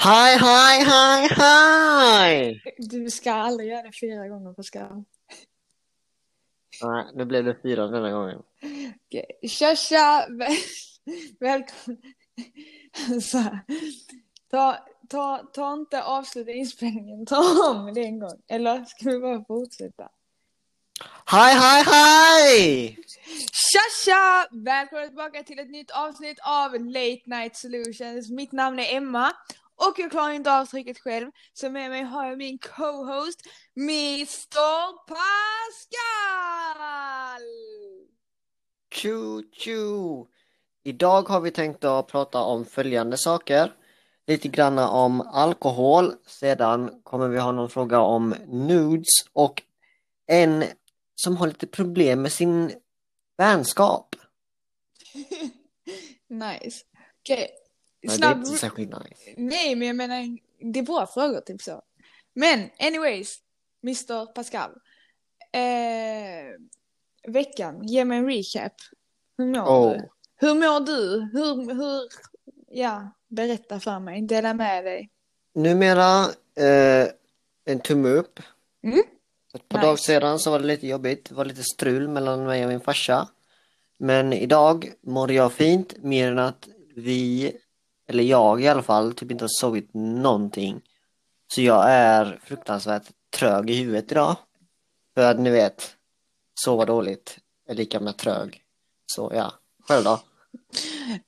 Hi, hi, hi, hi! Du ska aldrig göra det fyra gånger på skärm. Nej, nu blev det fyra denna gången. Okej. Tja, tja! Väl- Välkommen. Så här. Ta, ta, ta inte avsluta inspelningen, ta om det en gång. Eller ska vi bara fortsätta? Hi, hi, hi! Tja, tja! Välkomna tillbaka till ett nytt avsnitt av Late Night Solutions. Mitt namn är Emma och jag klarar inte av trycket själv. Så med mig har jag min co-host Mr Pascal! Tjo, tjo! Idag har vi tänkt att prata om följande saker. Lite granna om alkohol, sedan kommer vi ha någon fråga om nudes och en som har lite problem med sin vänskap. nice. Okej. Nej, det är Snabb... inte särskilt nice. Nej, men jag menar, det är bra frågor typ så. Men anyways, Mr Pascal. Eh, veckan, ge mig en recap. Hur mår Oh. du? Hur mår du? Hur, hur, ja, berätta för mig, dela med dig. Numera eh, en tumme upp. Mm. Ett par Nice. dagar sedan så var det lite jobbigt. Det var lite strul mellan mig och min farsa. Men idag mår jag fint, mer än att vi, eller jag i alla fall, typ inte har sovit någonting. Så jag är fruktansvärt trög i huvudet idag. För att ni vet, sova dåligt är lika med trög. Så ja, själv då?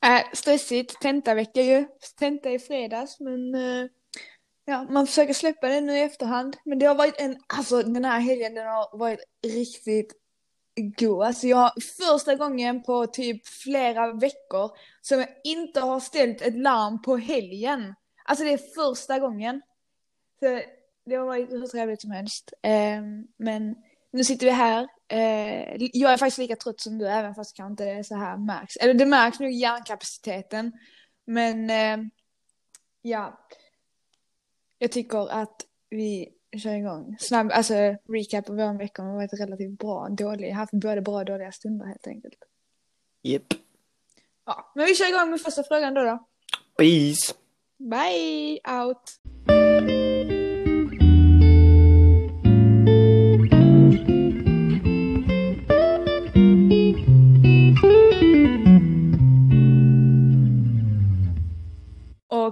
Äh, stressigt, tentavecka ju. Tenta i fredags, men uh, ja, man försöker släppa det nu i efterhand. Men det har varit en, alltså den här helgen den har varit riktigt god. Alltså jag, första gången på typ flera veckor som jag inte har ställt ett larm på helgen. Alltså det är första gången. Så det har varit hur trevligt som helst. Eh, men nu sitter vi här. Eh, jag är faktiskt lika trött som du, även fast kanske inte det så här märks. Eller det märks nog i hjärnkapaciteten. Men eh, ja, jag tycker att vi kör igång. Snabb, alltså recap av vår vecka har varit relativt bra. Dålig, haft både bra och dåliga stunder helt enkelt. Japp. Ja, men vi kör igång med första frågan då då. Peace! Bye, out!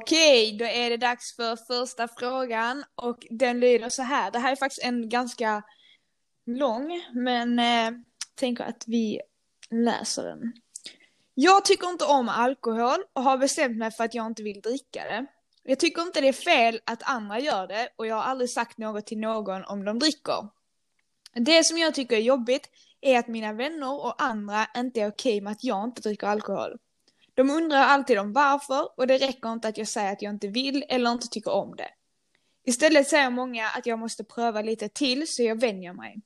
Okej, då är det dags för första frågan och den lyder så här. Det här är faktiskt en ganska lång, men eh, tänker att vi läser den. Jag tycker inte om alkohol och har bestämt mig för att jag inte vill dricka det. Jag tycker inte det är fel att andra gör det och jag har aldrig sagt något till någon om de dricker. Det som jag tycker är jobbigt är att mina vänner och andra inte är okej med att jag inte dricker alkohol. De undrar alltid om varför och det räcker inte att jag säger att jag inte vill eller inte tycker om det. Istället säger många att jag måste pröva lite till så jag vänjer mig.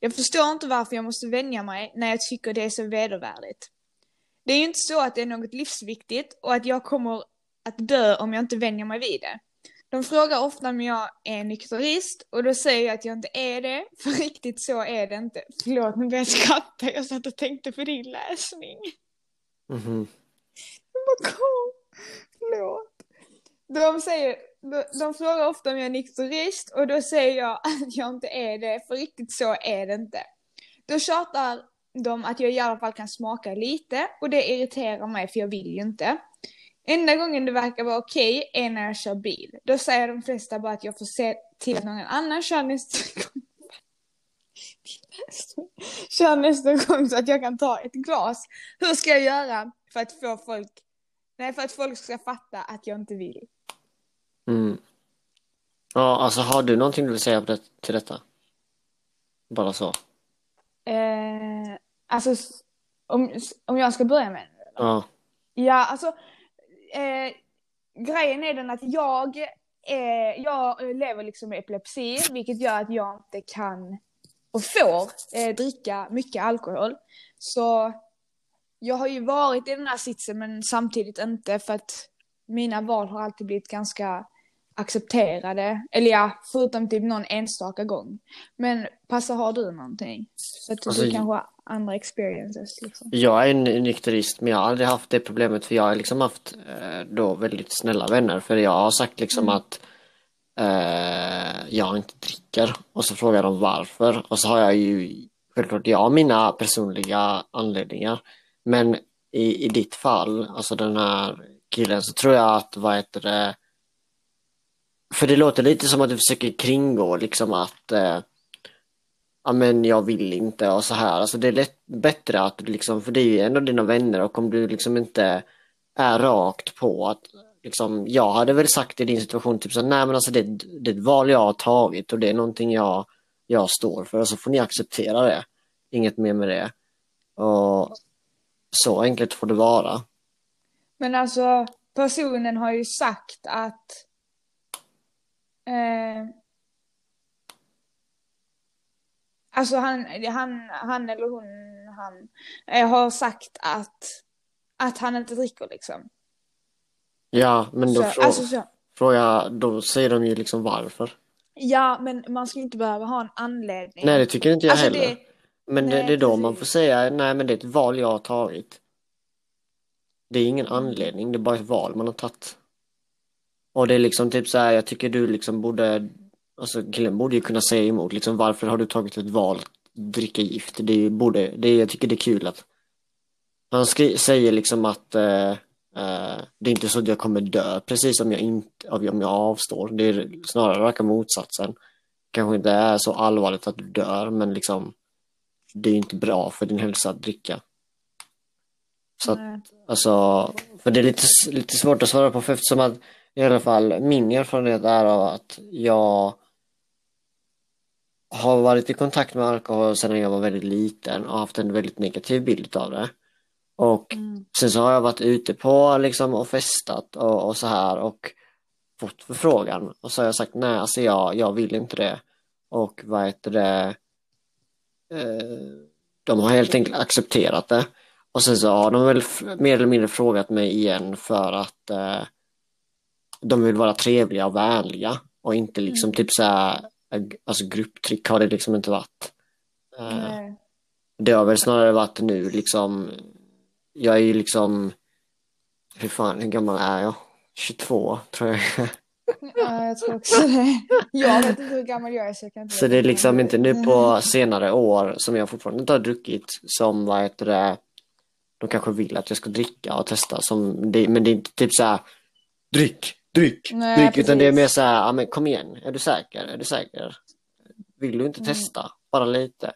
Jag förstår inte varför jag måste vänja mig när jag tycker det är så vedervärdigt. Det är ju inte så att det är något livsviktigt och att jag kommer att dö om jag inte vänjer mig vid det. De frågar ofta om jag är nykterist och då säger jag att jag inte är det, för riktigt så är det inte. Förlåt, nu börjar jag skratta, jag satt och tänkte på din läsning. Mhm. Vad? Förlåt. De, säger, de, de frågar ofta om jag är nykterist och då säger jag att jag inte är det, för riktigt så är det inte. Då tjatar de att jag i alla fall kan smaka lite och det irriterar mig för jag vill ju inte. Enda gången det verkar vara okej är när jag kör bil. Då säger de flesta bara att jag får se till att någon annan kör nästa gång. Kör nästa gång så att jag kan ta ett glas. Hur ska jag göra för att få folk Nej, för att folk ska fatta att jag inte vill. Mm. Ja, alltså har du någonting du vill säga det, till detta? Bara så. Eh, alltså, om, om jag ska börja med det? Ja. Ja, alltså, eh, grejen är den att jag, eh, jag lever liksom med epilepsi, vilket gör att jag inte kan och får eh, dricka mycket alkohol. Så jag har ju varit i den här sitsen men samtidigt inte för att mina val har alltid blivit ganska acceptera det. Eller ja, förutom typ någon enstaka gång. Men Passa, har du någonting? Så att Alltså, du kanske har andra experiences liksom. Jag är en nykterist men jag har aldrig haft det problemet för jag har liksom haft eh, då väldigt snälla vänner för jag har sagt liksom att eh, jag inte dricker och så frågar de varför och så har jag ju självklart jag mina personliga anledningar men i, i ditt fall, alltså den här killen så tror jag att vad heter det för det låter lite som att du försöker kringgå liksom att eh, ja men jag vill inte och så här. Alltså det är lätt, bättre att du liksom, för det är ju ändå dina vänner och om du liksom inte är rakt på att liksom, jag hade väl sagt i din situation typ så nej men alltså det, det är ett val jag har tagit och det är någonting jag, jag står för och så får ni acceptera det. Inget mer med det. Och så enkelt får det vara. Men alltså, personen har ju sagt att eh, Alltså han, han, han eller hon, han eh, har sagt att, att han inte dricker liksom. Ja, men då Så, frå, alltså så, fråga, då säger de ju liksom varför. ja, men man ska inte behöva ha en anledning. Nej, det tycker inte jag alltså heller. det, Men det, Nej, det är då precis. man får säga, nej men det är ett val jag har tagit. Det är ingen Mm. anledning, det är bara ett val man har tagit. Och det är liksom typ så här, jag tycker du liksom borde, alltså killen borde ju kunna säga emot, liksom varför har du tagit ett val att dricka gift? Det är ju borde, det är, jag tycker det är kul att han skri, säger liksom att eh, eh, det är inte så att jag kommer dö precis om jag inte, om jag avstår. Det är snarare raka motsatsen. Kanske inte är så allvarligt att du dör, men liksom det är inte bra för din hälsa att dricka. Så att, nej. alltså, för det är lite, lite svårt att svara på för eftersom att i alla fall min erfarenhet är av att jag har varit i kontakt med alkohol sedan jag var väldigt liten och haft en väldigt negativ bild av det. Och Mm. sen så har jag varit ute på liksom och festat och, och så här och fått förfrågan och så har jag sagt nej, alltså jag, jag vill inte det. Och vad heter det? Eh, de har helt enkelt accepterat det. Och sen så har de väl mer eller mindre frågat mig igen för att eh, de vill vara trevliga och vänliga och inte liksom typ så här, alltså grupptryck har det liksom inte varit. Eh, det har väl snarare varit nu liksom, jag är ju liksom, hur fan, hur gammal är jag? 22 tror jag. Ja, jag tror också det. Jag vet inte hur gammal jag är så jag kan inte Så det är liksom inte nu Mm. på senare år som jag fortfarande inte har druckit som vad heter det, de kanske vill att jag ska dricka och testa som det, men det är inte typ så här dryck, dryck, Nej, dryck utan det är precis. mer så här, ja men kom igen, är du säker, är du säker? Vill du inte Mm. testa, bara lite?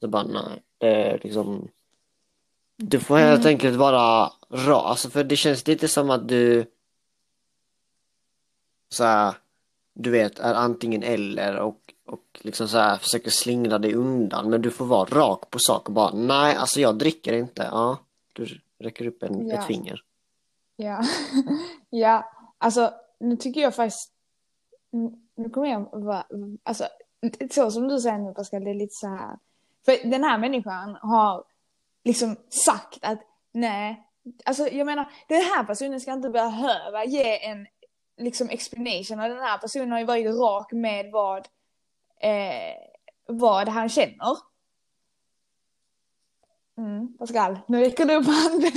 Så bara nej, det är liksom Du får helt Mm. enkelt vara rak, alltså för det känns lite som att du så här, du vet, är antingen eller och, och liksom så här försöker slingra dig undan men du får vara rak på sak och bara nej, alltså jag dricker inte. Ja, du räcker upp en, Ja. ett finger. Ja. ja, alltså nu tycker jag faktiskt, nu- kommer jag vara, alltså så som du säger nu Pascal, det är lite så här. För den här människan har liksom sagt att nej, alltså jag menar den här personen ska inte behöva ge en liksom explanation och den här personen har ju varit rak med vad, eh, vad han känner. Mm, Pascal, nu räcker du upp handen.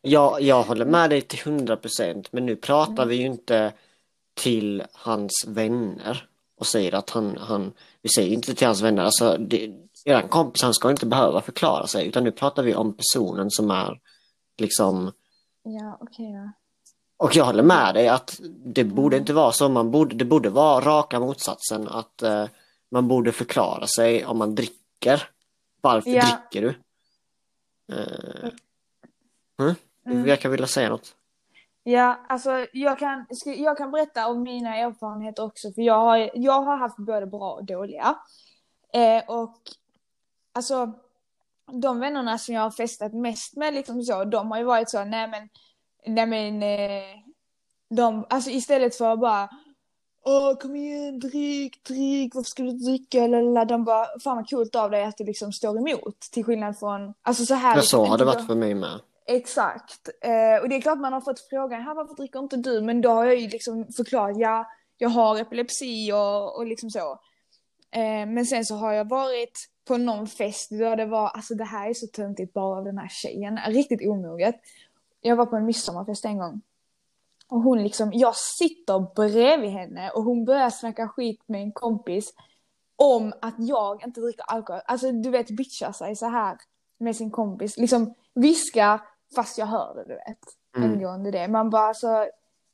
Jag, jag håller med dig till 100% men nu pratar Mm. vi ju inte till hans vänner och säger att han, han vi säger inte till hans vänner, alltså det, eran kompis han ska inte behöva förklara sig utan nu pratar vi om personen som är liksom Ja, okej ja. Och jag håller med dig att det borde inte vara så, man borde, det borde vara raka motsatsen att eh, man borde förklara sig om man dricker. Varför Ja. dricker du? Eh, mm? Du Mm. verkar vilja säga något. Ja, alltså jag kan, jag kan berätta om mina erfarenheter också för jag har, jag har haft både bra och dåliga. Eh, och alltså de vännerna som jag har festat mest med liksom så, de har ju varit så, nej men, nej men, eh, de, alltså istället för att bara Åh, kom igen, drick, drick, varför ska du dricka? Lalala. De bara, fan vad coolt av dig att du liksom står emot. Till skillnad från, alltså så här. Ja, liksom, så har det varit för mig med. Exakt. Eh, och det är klart man har fått frågan, här varför dricker inte du? Men då har jag ju liksom förklarat, ja, jag har epilepsi och, och liksom så. Eh, men sen så har jag varit på någon fest då det var, alltså det här är så töntigt bara av den här tjejen, riktigt omoget. Jag var på en midsommarfest en gång. Och hon liksom, jag sitter bredvid henne och hon börjar snacka skit med en kompis om att jag inte dricker alkohol. Alltså du vet bitchar sig så här med sin kompis. Liksom viskar fast jag hör det du vet. Mm. Angående det. Man bara alltså,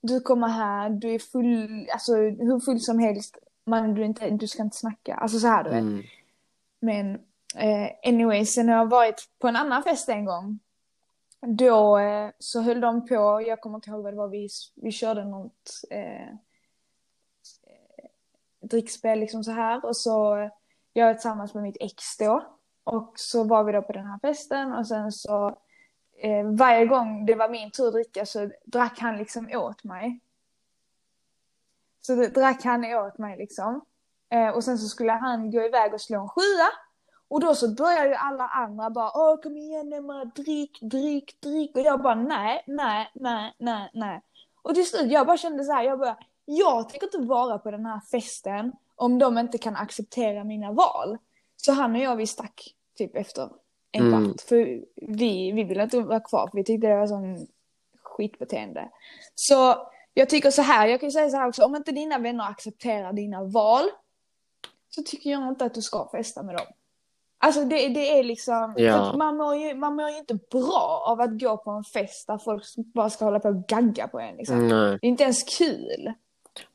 du kommer här, du är full, alltså hur full som helst. Man, du, inte, du ska inte snacka. Alltså så här du vet. Mm. Men eh, anyway, sen har jag varit på en annan fest en gång. Då eh, så höll de på, jag kommer inte ihåg vad det var, vi, vi körde något eh, eh drickspel liksom så här och så eh, jag är tillsammans med mitt ex då. Och så var vi då på den här festen och sen så eh, varje gång det var min tur att dricka så drack han liksom åt mig. Så drack han åt mig liksom. Eh, och sen så skulle han gå iväg och slå en sjua. Och då så börjar ju alla andra bara åh kom igen Emma, drick, drick, drick. Och jag bara nej, nej, nej, nej, nej. Och till slut jag bara kände så här, jag bara jag tänker inte vara på den här festen om de inte kan acceptera mina val. Så han och jag vi stack typ efter en mm. kvart. För vi, vi ville inte vara kvar för vi tyckte det var sån skitbeteende. Så jag tycker så här, jag kan säga så här också, om inte dina vänner accepterar dina val så tycker jag inte att du ska festa med dem. Alltså det, det är liksom, ja. man, mår ju, man mår ju inte bra av att gå på en fest där folk bara ska hålla på och gagga på en liksom. Det är inte ens kul.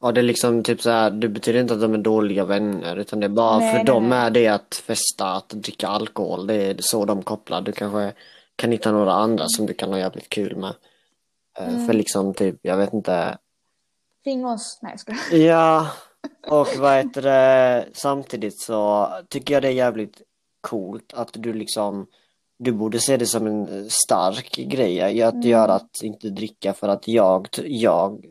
Ja det är liksom typ så här, det betyder inte att de är dåliga vänner utan det är bara nej, för nej, dem nej. är det att festa, att dricka alkohol. Det är så de kopplar. Du kanske kan hitta några andra som du kan ha jävligt kul med. Eh, mm. För liksom typ, jag vet inte. Ring oss. Nej jag ska. Ja, och vad heter det, samtidigt så tycker jag det är jävligt coolt att du liksom du borde se det som en stark grej att mm. göra att inte dricka för att jag, jag,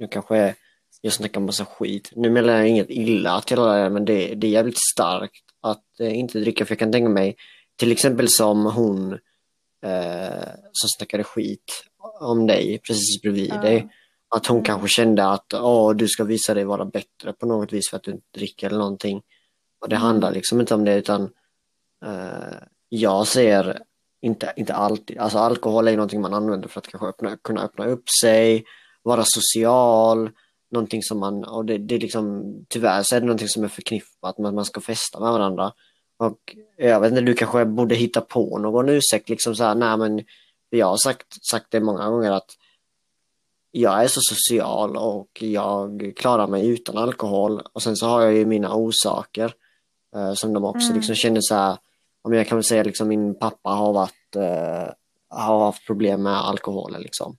nu kanske jag snackar massa skit. Nu menar jag inget illa till alla det men det, det är jävligt starkt att eh, inte dricka för jag kan tänka mig till exempel som hon eh, som snackade skit om dig precis bredvid ja. dig. Att hon mm. kanske kände att Åh, du ska visa dig vara bättre på något vis för att du inte dricker eller någonting. Och det mm. handlar liksom inte om det utan eh, jag ser inte, inte alltid, alltså alkohol är någonting man använder för att kanske öppna, kunna öppna upp sig, vara social, någonting som man, och det, det är liksom, tyvärr så är det någonting som är förknippat med att man ska festa med varandra. Och jag vet inte, du kanske borde hitta på någon ursäkt liksom så här, nej men jag har sagt, sagt det många gånger att jag är så social och jag klarar mig utan alkohol och sen så har jag ju mina orsaker eh, som de också mm. liksom känner så här, om jag kan väl säga liksom min pappa har varit, eh, har haft problem med alkoholen liksom.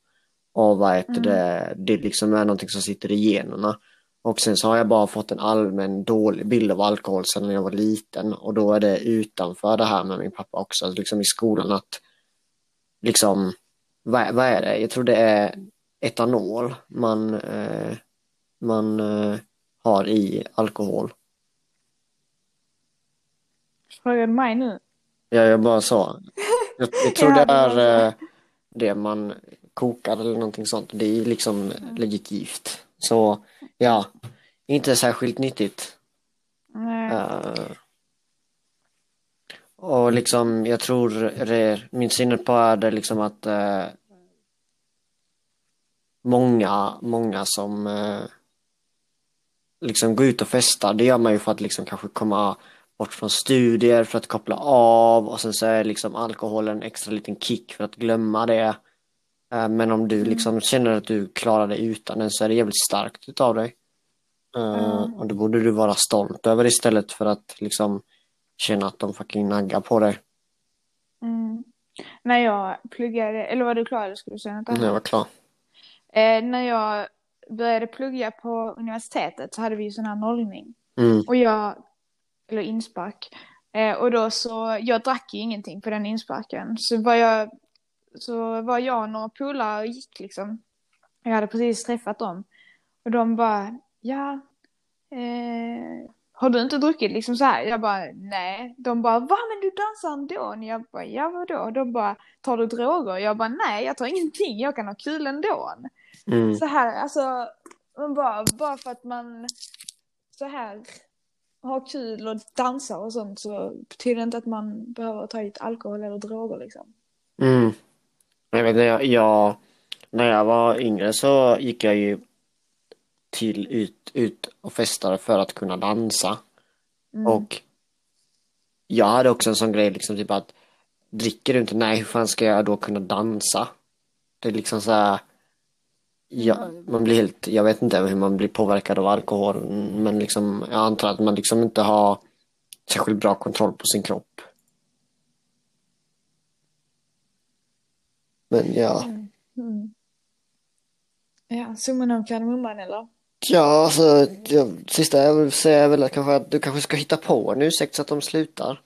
Och vad heter mm. det, det liksom är någonting som sitter i generna. Och sen så har jag bara fått en allmän dålig bild av alkohol sedan jag var liten och då är det utanför det här med min pappa också, alltså liksom i skolan att liksom, vad, vad är det? Jag tror det är etanol man, eh, man eh, har i alkohol. Frågar du mig nu? Ja, jag bara sa. Jag, jag tror det är eh, det man kokar eller någonting sånt. Det är liksom legit gift. Så ja, inte särskilt nyttigt. Uh, och liksom, jag tror det, min sinne på är det liksom att uh, många, många som uh, liksom går ut och festar, det gör man ju för att liksom kanske komma bort från studier, för att koppla av och sen så är liksom alkoholen en extra liten kick för att glömma det. Eh, men om du mm. liksom känner att du klarar dig utan den så är det jävligt starkt utav dig. Eh, mm. Och då borde du vara stolt över det istället för att liksom känna att de fucking naggar på dig. Mm. När jag pluggade, eller var du klar eller skulle du säga något annat? Jag var klar. Eh, när jag började plugga på universitetet så hade vi ju sån här nollning. Mm. Och jag, eller inspark. Eh, och då så, jag drack ju ingenting på den insparken. Så var jag så var jag och några polare och gick liksom. Jag hade precis träffat dem. Och de bara, ja, eh, har du inte druckit liksom så här? Jag bara, nej. De bara, va men du dansar ändå? Jag bara, ja vadå? De bara, tar du droger? Jag bara, nej jag tar ingenting, jag kan ha kul ändå. Mm. Så här, alltså, Men bara, bara för att man så här har kul och dansar och sånt så betyder det inte att man behöver ta hit alkohol eller droger liksom. Mm. Jag vet inte, jag, jag, när jag var yngre så gick jag ju till ut, ut och festade för att kunna dansa. Mm. Och jag hade också en sån grej liksom typ att dricker du inte, nej hur fan ska jag då kunna dansa? Det är liksom så här, ja, man blir helt, jag vet inte hur man blir påverkad av alkohol men liksom jag antar att man liksom inte har särskilt bra kontroll på sin kropp. Men ja, Mm. Ja, summan av kardemumman eller? ja alltså ja, sista jag vill säga är väl att kanske att du kanske ska hitta på en ursäkt så att de slutar.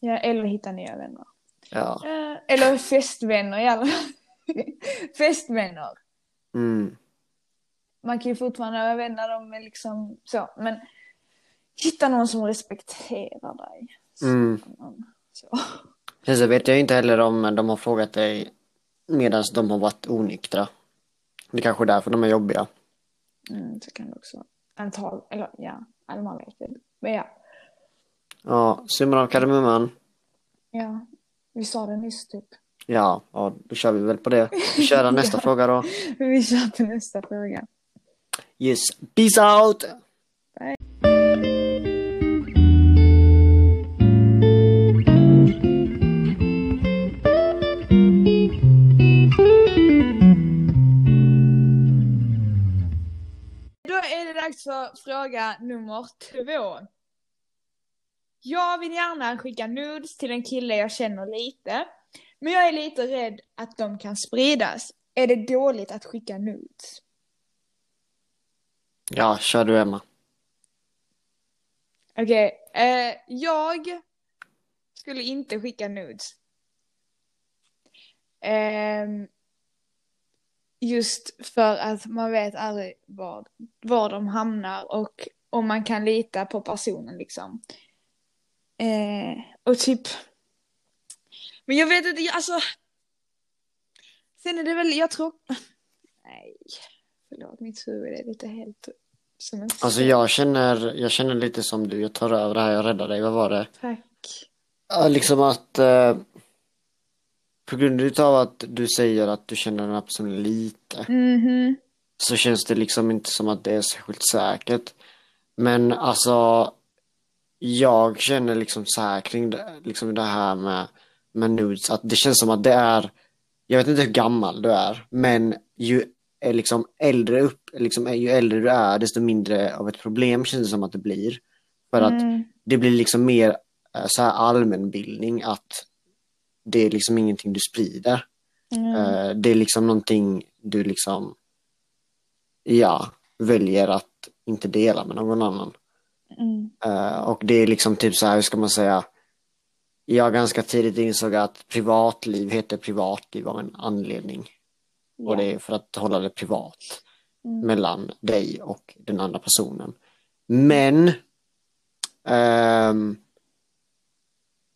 Ja, eller hitta nya vänner. Ja. Eller festvänner i alla fall. Festvänner. Mm. Man kan ju fortfarande vara vänner är liksom så, men hitta någon som respekterar dig. Mm. Så. Sen så vet jag inte heller om de har frågat dig medan de har varit onyktra. Det är kanske är därför de är jobbiga. Mm, så kan det också. Antal, eller ja, eller man vet inte. Men ja, Ja, summan av kardemumman. ja, vi sa det nyss typ. Ja, ja, då kör vi väl på det. Vi kör nästa Ja. fråga då. Vi kör till nästa fråga. Yes, peace out! Då är det dags för fråga nummer två. Jag vill gärna skicka nudes till en kille jag känner lite, men jag är lite rädd att de kan spridas. Är det dåligt att skicka nudes? Ja, kör du Emma. Okej, eh, jag skulle inte skicka nudes. Ehm, just för att man vet aldrig var, var de hamnar och om man kan lita på personen liksom. Eh, och typ... Men jag vet inte, jag- alltså... Sen är det väl, jag tror... Nej, förlåt, mitt huvud är lite helt som en Alltså jag känner, jag känner lite som du, jag tar över det här, jag räddar dig, vad var det? Tack. Ja, liksom att eh, på grund av att du säger att du känner den här personen lite Mhm. så känns det liksom inte som att det är särskilt säkert. Men alltså jag känner liksom så här kring det, liksom det här med, med nudes att det känns som att det är jag vet inte hur gammal du är men ju är liksom äldre upp, liksom ju äldre du är desto mindre av ett problem känns det som att det blir. För att Mm. det blir liksom mer eh, så här allmänbildning att det är liksom ingenting du sprider. Mm. Eh, Det är liksom någonting du liksom ja, väljer att inte dela med någon annan. Mm. Eh, Och det är liksom typ så här, hur ska man säga jag ganska tidigt insåg att privatliv heter privatliv av en anledning. Och det är för att hålla det privat Mm. mellan dig och den andra personen. Men ehm,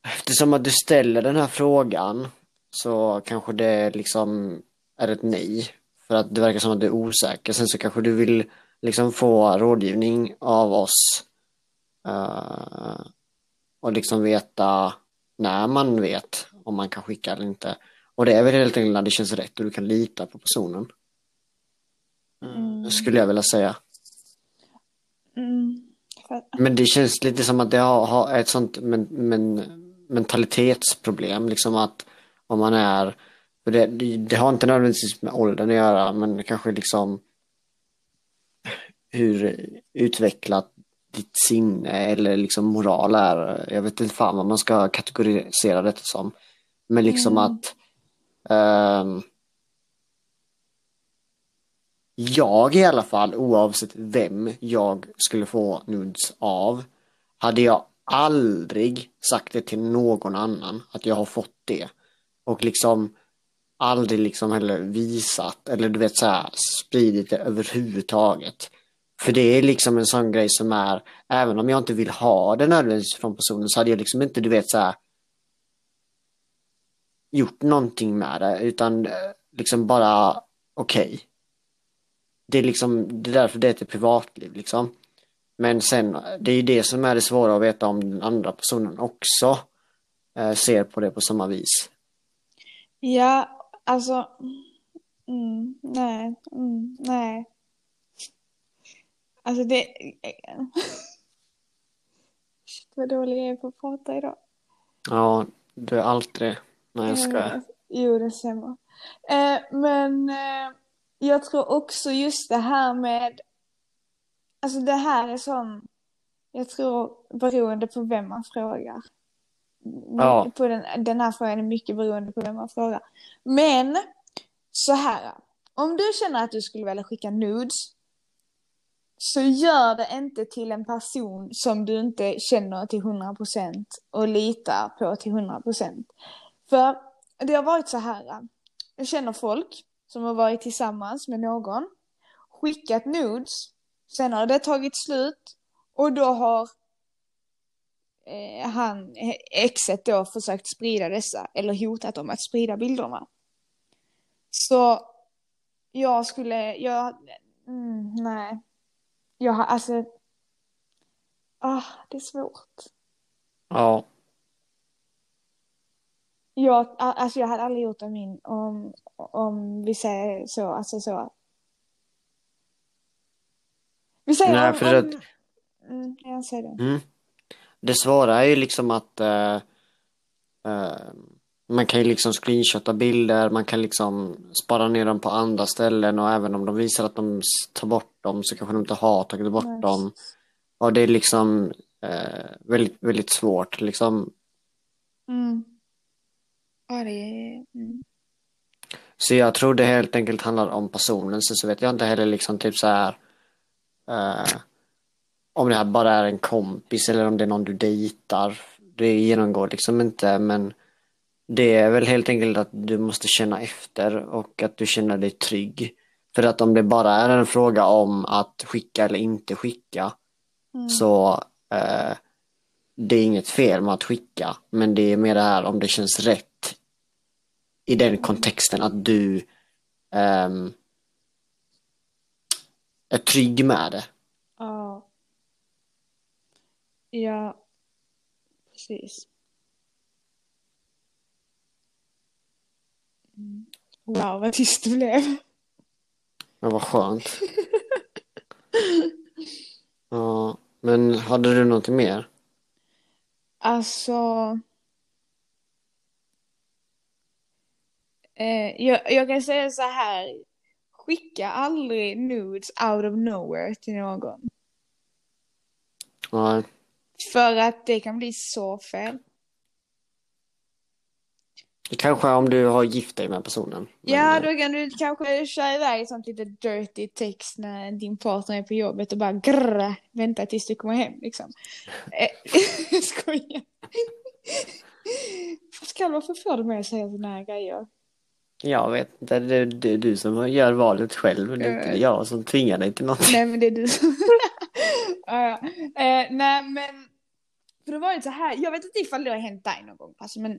eftersom att du ställer den här frågan så kanske det liksom är ett nej. För att det verkar som att du är osäker. Sen så kanske du vill liksom få rådgivning av oss. eh, och liksom veta när man vet om man kan skicka eller inte. Och det är väl helt enkelt när det känns rätt och du kan lita på personen. Mm. Skulle jag vilja säga. Mm. Men det känns lite som att det har, ett sånt men, men, mentalitetsproblem. Liksom att om man är, det, det har inte nödvändigtvis med åldern att göra men kanske liksom hur utvecklat ditt sinne eller liksom moral är. Jag vet inte fan vad man ska kategorisera detta som. Men liksom Mm. att ehm, jag i alla fall, oavsett vem jag skulle få nudes av, hade jag aldrig sagt det till någon annan att jag har fått det. Och liksom aldrig liksom heller visat eller du vet så här spridit det överhuvudtaget. För det är liksom en sån grej som är, även om jag inte vill ha det nödvändigtvis från personen så hade jag liksom inte, du vet så här gjort någonting med det utan eh, liksom bara okej. det är liksom, det är därför det heter privatliv liksom. Men sen, det är ju det som är det svåra att veta om den andra personen också eh, ser på det på samma vis. Ja, alltså. Mm, nej, mm, nej. Alltså det... Shit vad dålig jag är på att prata idag. Ja, du är alltid det. Nej, jag skojar. Eh, Jo, det stämmer. Eh, men eh, jag tror också just det här med, alltså det här är sån, jag tror beroende på vem man frågar. Ja. På den, den här frågan är mycket beroende på vem man frågar. Men, så här. Om du känner att du skulle vilja skicka nudes, så gör det inte till en person som du inte känner till 100% och litar på till 100%. För det har varit så här. Eh, jag känner folk som har varit tillsammans med någon, skickat nudes, sen har det tagit slut och då har eh, han, eh, exet då försökt sprida dessa eller hotat om att sprida bilderna. Så jag skulle, jag, mm, nej. Jag har alltså, ah, det är svårt. Ja, Jag, alltså jag hade aldrig gjort det min om, om vi säger så, alltså så. Vi säger Nej, om, för om, mm, jag säger det. mm. Det svåra är ju liksom att eh, eh, man kan ju liksom screenshotta bilder, man kan liksom spara ner dem på andra ställen och även om de visar att de tar bort dem så kanske de inte har tagit bort Nej. dem. Och det är liksom eh, väldigt, väldigt svårt liksom. Mm. Ja, det är, mm. Så jag tror det helt enkelt handlar om personen. Sen så vet jag inte heller liksom typ så här eh, om det här bara är en kompis eller om det är någon du dejtar. Det genomgår liksom inte men det är väl helt enkelt att du måste känna efter och att du känner dig trygg. För att om det bara är en fråga om att skicka eller inte skicka Mm. så eh, det är inget fel med att skicka men det är mer det här om det känns rätt i den kontexten att du ehm, är trygg med det. Ja. Ja, precis. Mm. Wow, vad tyst det blev. Men vad skönt. Ja, men hade du någonting mer? Alltså... Eh, jag, jag kan säga så här. Skicka aldrig nudes out of nowhere till någon. Ja, För att det kan bli så fel. Det kanske om du har gift dig med personen. Men, Ja, eh, då kan du kanske köra iväg sånt lite dirty text när din partner är på jobbet och bara grrr, vänta tills du kommer hem liksom. Eh, Jag skojar. Pascal, varför får du mig att säga såna här grejer? Jag vet inte, det, det är du som gör valet själv. Det är inte Eh. jag som tvingar dig till något. Nej men det är du som... ja, ja. Eh, nej men, för det var ju så här, jag vet inte ifall det har hänt dig någon gång alltså, men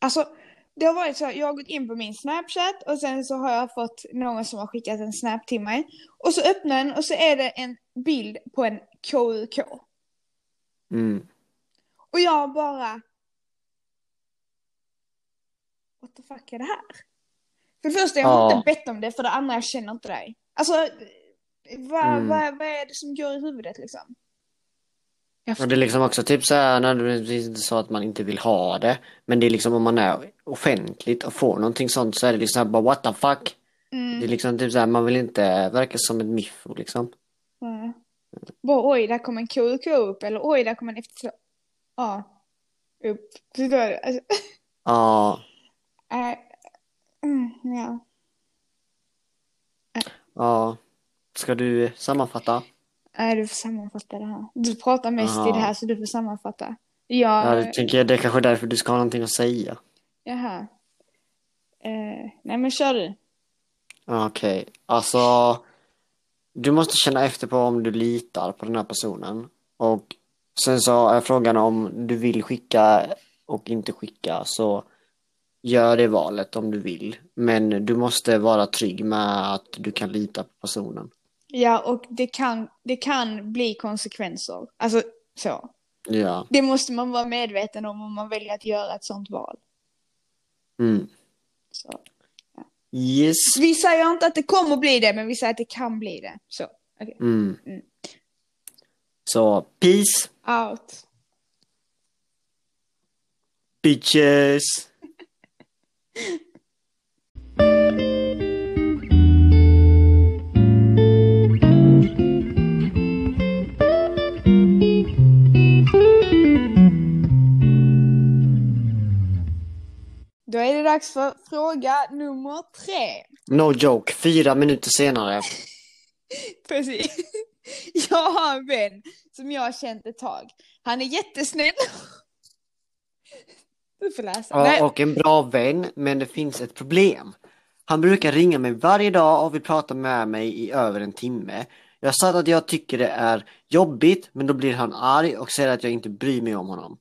alltså det har varit så, jag har gått in på min snapchat och sen så har jag fått någon som har skickat en snap till mig och så öppnar den och så är det en bild på en KUK Mm. och jag bara What the fuck är det här? För det första, jag har Ja. inte bett om det, för det andra, jag känner inte dig. Alltså, vad, Mm. vad, vad är det som går i huvudet liksom? Och det är liksom också typ så här nödvändigtvis inte så att man inte vill ha det. Men det är liksom om man är offentligt och får någonting sånt så är det liksom här bara what the fuck. Mm. Det är liksom typ så här man vill inte verka som ett miffo liksom. Ja. Bara oj, där kom en KUK upp, eller oj, där kom en efter... Ja. Upp. Förstår du? Alltså, Ja, äh, mm, ja. ja. Ska du sammanfatta? Nej, du får sammanfatta det här. Du pratar mest Aha. i det här, så du får sammanfatta. Ja, Ja, det tänker jag, det är kanske är därför du ska ha någonting att säga. jaha. Eh, nej, men kör du. Okej, alltså du måste känna efter på om du litar på den här personen. Och sen så är frågan om du vill skicka och inte skicka så gör det valet om du vill. Men du måste vara trygg med att du kan lita på personen. Ja, och det kan, det kan bli konsekvenser. Alltså så. Ja. Det måste man vara medveten om om man väljer att göra ett sånt val. Mm. Så. Yes. Vi säger inte att det kommer bli det, men vi säger att det kan bli det. Så, okej. Mm. Mm. Så, peace, Out. bitches. dags för fråga nummer tre. No joke, fyra minuter senare. Precis. Jag har en vän som jag har känt ett tag. Han är jättesnäll. Du får läsa. Nej. Ja, och en bra vän, men det finns ett problem. Han brukar ringa mig varje dag och vill prata med mig i över en timme. Jag sagt att jag tycker det är jobbigt, men då blir han arg och säger att jag inte bryr mig om honom.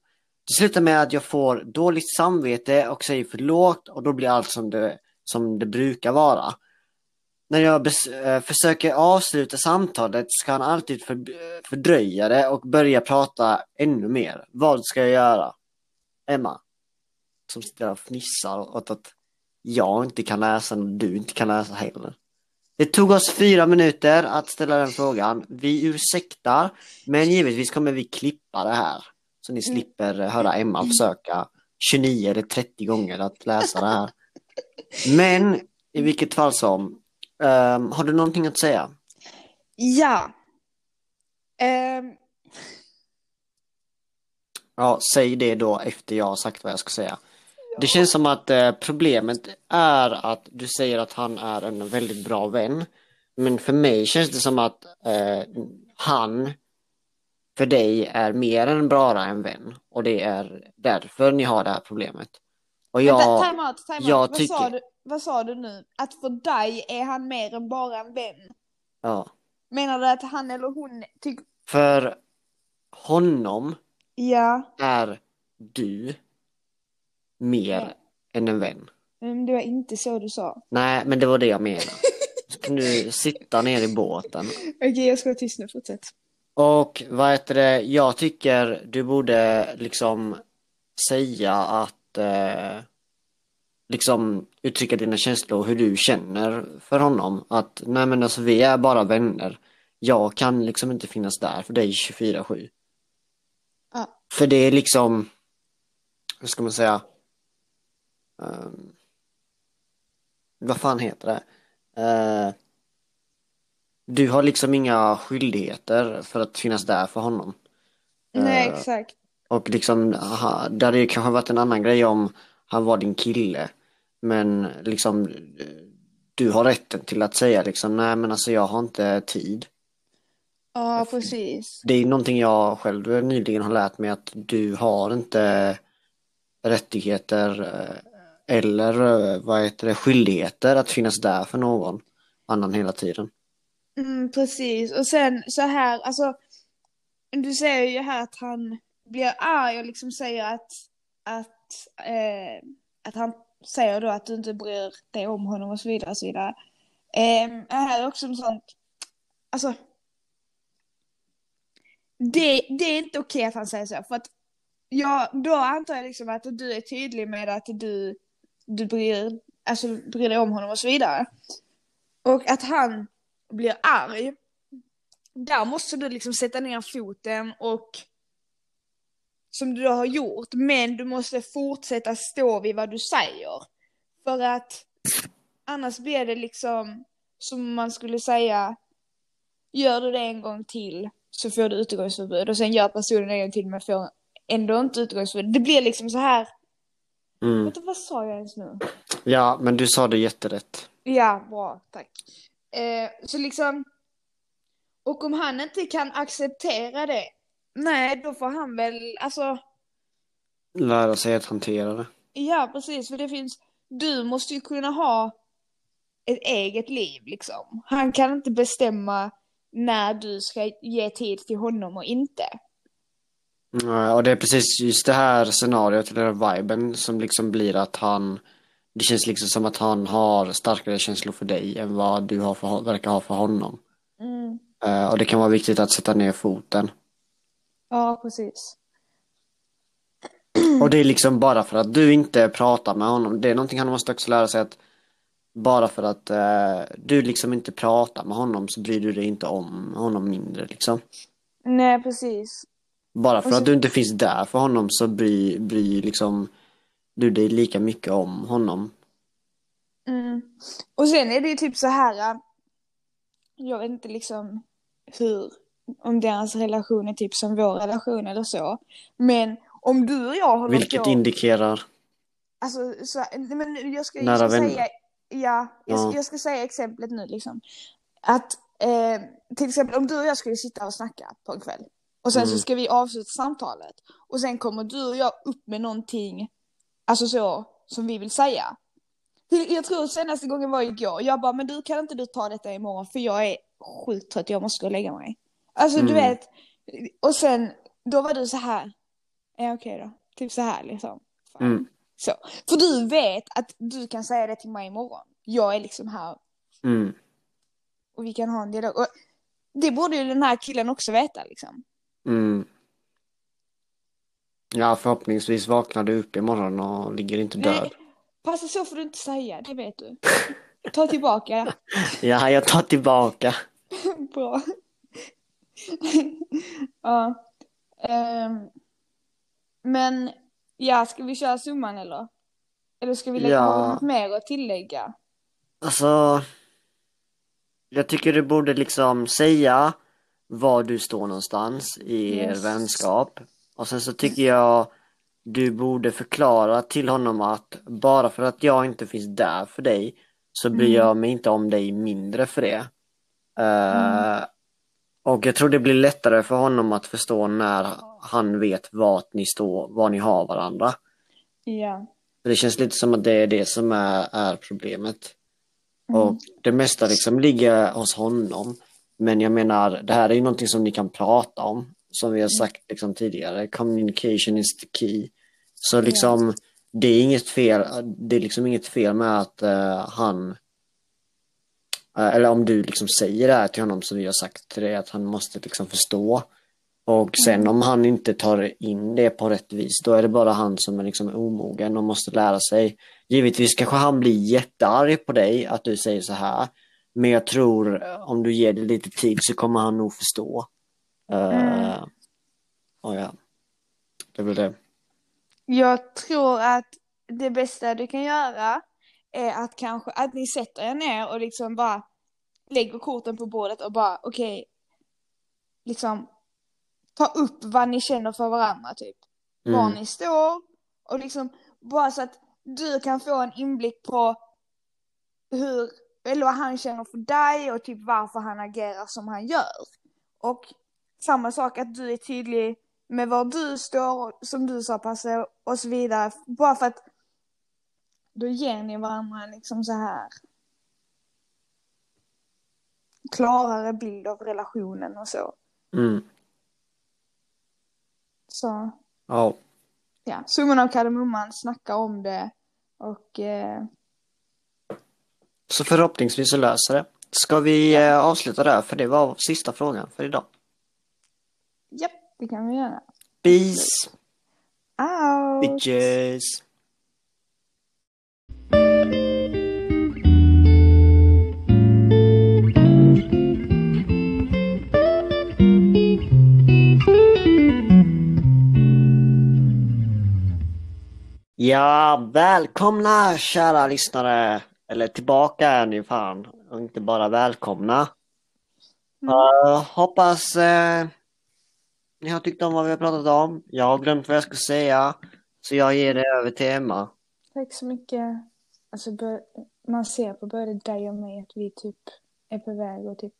Det slutar med att jag får dåligt samvete och säger förlåt och då blir allt som det, som det brukar vara. När jag bes- eh, försöker avsluta samtalet ska han alltid för, fördröja det och börja prata ännu mer. Vad ska jag göra? Emma? Som sitter där och fnissar åt att jag inte kan läsa och du inte kan läsa heller. Det tog oss fyra minuter att ställa den frågan. Vi ursäktar, men givetvis kommer vi klippa det här. Så ni slipper höra Emma försöka 29 eller 30 gånger att läsa det här. Men i vilket fall som, ehm, har du någonting att säga? Ja. Ehm, Ja, säg det då efter jag har sagt vad jag ska säga. Det känns som att eh, problemet är att du säger att han är en väldigt bra vän. Men för mig känns det som att eh, han för dig är mer än bara en vän. Och det är därför ni har det här problemet. Och vänta, jag, time out, time out. jag vad, sa tycker- du, vad sa du nu? Att för dig är han mer än bara en vän? ja, Menar du att han eller hon tycker... för honom Ja, är du mer än en vän. men det var inte så du sa. Nej, men det var det jag menade. Du sitta ner i båten. Okej, jag ska vara tyst nu, fortsätt. Och vad heter det, jag tycker du borde liksom säga att eh, liksom uttrycka dina känslor och hur du känner för honom. Att nej men alltså vi är bara vänner. Jag kan liksom inte finnas där för dig 24-7. Ja. För det är liksom, hur ska man säga, Ehm, vad fan heter det? Eh, du har liksom inga skyldigheter för att finnas där för honom. Nej, Eh, exakt. Och liksom, aha, det hade ju kanske varit en annan grej om han var din kille. Men liksom, du har rätten till att säga liksom, nej men alltså jag har inte tid. Ja, precis. Det är någonting jag själv nyligen har lärt mig att du har inte rättigheter eh, eller eh, vad heter det, skyldigheter att finnas där för någon annan hela tiden. Mm, precis. Och sen så här, alltså. Du säger ju här att han blir arg och liksom säger att, att, eh, att han säger då att du inte bryr dig om honom och så vidare och så vidare. Eh, här är också en sån, alltså. Det, det är inte okej att han säger så, för att ja, då antar jag liksom att du är tydlig med att du, du bryr, alltså, bryr dig om honom och så vidare. Och att han blir arg. Där måste du liksom sätta ner foten och som du har gjort, men du måste fortsätta stå vid vad du säger. För att annars blir det liksom som man skulle säga, gör du det en gång till så får du utegångsförbud och sen gör personen en gång till men får ändå inte utegångsförbud. Det blir liksom så här, Mm. vänta vad sa jag ens nu? Ja, men du sa det jätterätt. Ja, bra, tack. Eh, så liksom, och om han inte kan acceptera det, nej då får han väl, alltså, Lära sig att hantera det. ja precis, för det finns, du måste ju kunna ha ett eget liv liksom. Han kan inte bestämma när du ska ge tid till honom och inte. Mm, Och det är precis just det här scenariot, eller viben som liksom blir att han Det känns liksom som att han har starkare känslor för dig än vad du har för, verkar ha för honom. Mm. Eh, och det kan vara viktigt att sätta ner foten. Ja, precis. Och det är liksom bara för att du inte pratar med honom. Det är någonting han måste också lära sig att bara för att eh, du liksom inte pratar med honom så bryr du dig inte om honom mindre liksom. Nej, precis. Bara för så- att du inte finns där för honom så bryr, bryr liksom du dig lika mycket om honom. Mm. Och sen är det ju typ så här. äh, Jag vet inte liksom hur, om deras relation är typ som vår relation eller så. Men om du och jag håller Vilket på. indikerar. Alltså, så, men jag ska, jag Nära ska vänner. säga, ja, jag, Ja. jag ska säga exemplet nu liksom. Att eh, till exempel om du och jag skulle sitta och snacka på en kväll. Och sen så Mm. ska vi avsluta samtalet. Och sen kommer du och jag upp med någonting, alltså så, som vi vill säga. Jag tror senaste gången var igår. Jag bara, men du kan inte du ta detta imorgon för jag är sjukt trött, jag måste gå och lägga mig. Alltså du Mm. vet. Och sen, då var du så här. Ja okej då. Typ så här liksom. Mm. Så. För du vet att du kan säga det till mig imorgon. Jag är liksom här Mm. och vi kan ha en dialog. Och det borde ju den här killen också veta liksom. Mm. Ja, förhoppningsvis vaknar du upp imorgon och ligger inte död. Nej, passa så får du inte säga, det vet du. Ta tillbaka. Ja, jag tar tillbaka. Bra. ja. Ehm, men, ja, ska vi köra summan eller? Eller ska vi lägga Ja. något mer att tillägga? Alltså, jag tycker du borde liksom säga var du står någonstans i er Yes. vänskap. Och sen så tycker jag du borde förklara till honom att bara för att jag inte finns där för dig så bryr Mm. jag mig inte om dig mindre för det. Eh, och jag tror det blir lättare för honom att förstå när han vet vart ni står, var ni har varandra. Ja. För det känns lite som att det är det som är, är problemet. Mm. Och det mesta liksom ligger hos honom. Men jag menar, det här är ju någonting som ni kan prata om. Som vi har sagt liksom tidigare, communication is the key. Så liksom, det är inget fel, det är liksom inget fel med att eh, han, eh, eller om du liksom säger det här till honom som vi har sagt till dig, att han måste liksom förstå. Och sen om han inte tar in det på rätt vis, då är det bara han som är liksom omogen och måste lära sig. Givetvis kanske han blir jättearg på dig att du säger så här. Men jag tror om du ger det lite tid så kommer han nog förstå. Uh, och ja, det är väl det. Jag tror att det bästa du kan göra är att kanske att ni sätter er ner och liksom bara lägger korten på bordet och bara okej, liksom ta upp vad ni känner för varandra typ. Var Mm. ni står och liksom bara så att du kan få en inblick på hur, eller vad han känner för dig och typ varför han agerar som han gör. Och samma sak att du är tydlig med var du står, som du sa Passe, och så vidare. Bara för att då ger ni varandra liksom så här klarare bild av relationen och så. Mm. Så Ja, ja, summan av kardemumman, snacka om det och eh, så förhoppningsvis så löser det. Ska vi eh, avsluta där? För det var sista frågan för idag. Japp, det kan vi göra. Peace, Out! bitches! Ja, välkomna kära lyssnare! Eller tillbaka är ni fan, och inte bara välkomna. Mm. Eh, hoppas eh, ni har tyckt om vad vi har pratat om. Jag har glömt vad jag ska säga, så jag ger det över till Emma. Tack så mycket. Alltså, man ser på både dig och mig att vi typ är på väg att typ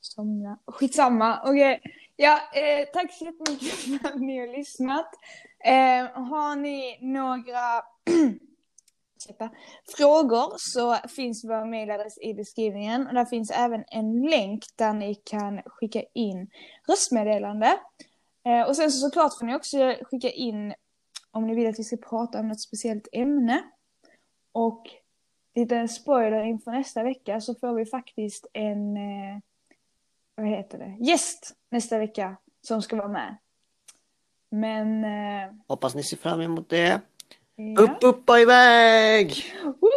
somna. Skitsamma. Okej. Ja, eh, tack så jättemycket för att ni har lyssnat. Eh, har ni några fortsätta frågor så finns vår mejladress i beskrivningen. Och där finns även en länk där ni kan skicka in röstmeddelande. Eh, och sen så såklart får ni också skicka in om ni vill att vi ska prata om något speciellt ämne. Och lite spoiler inför nästa vecka så får vi faktiskt en, eh, vad heter det, gäst nästa vecka som ska vara med. Men... Eh, Hoppas ni ser fram emot det ja. Upp, upp och iväg! Woo!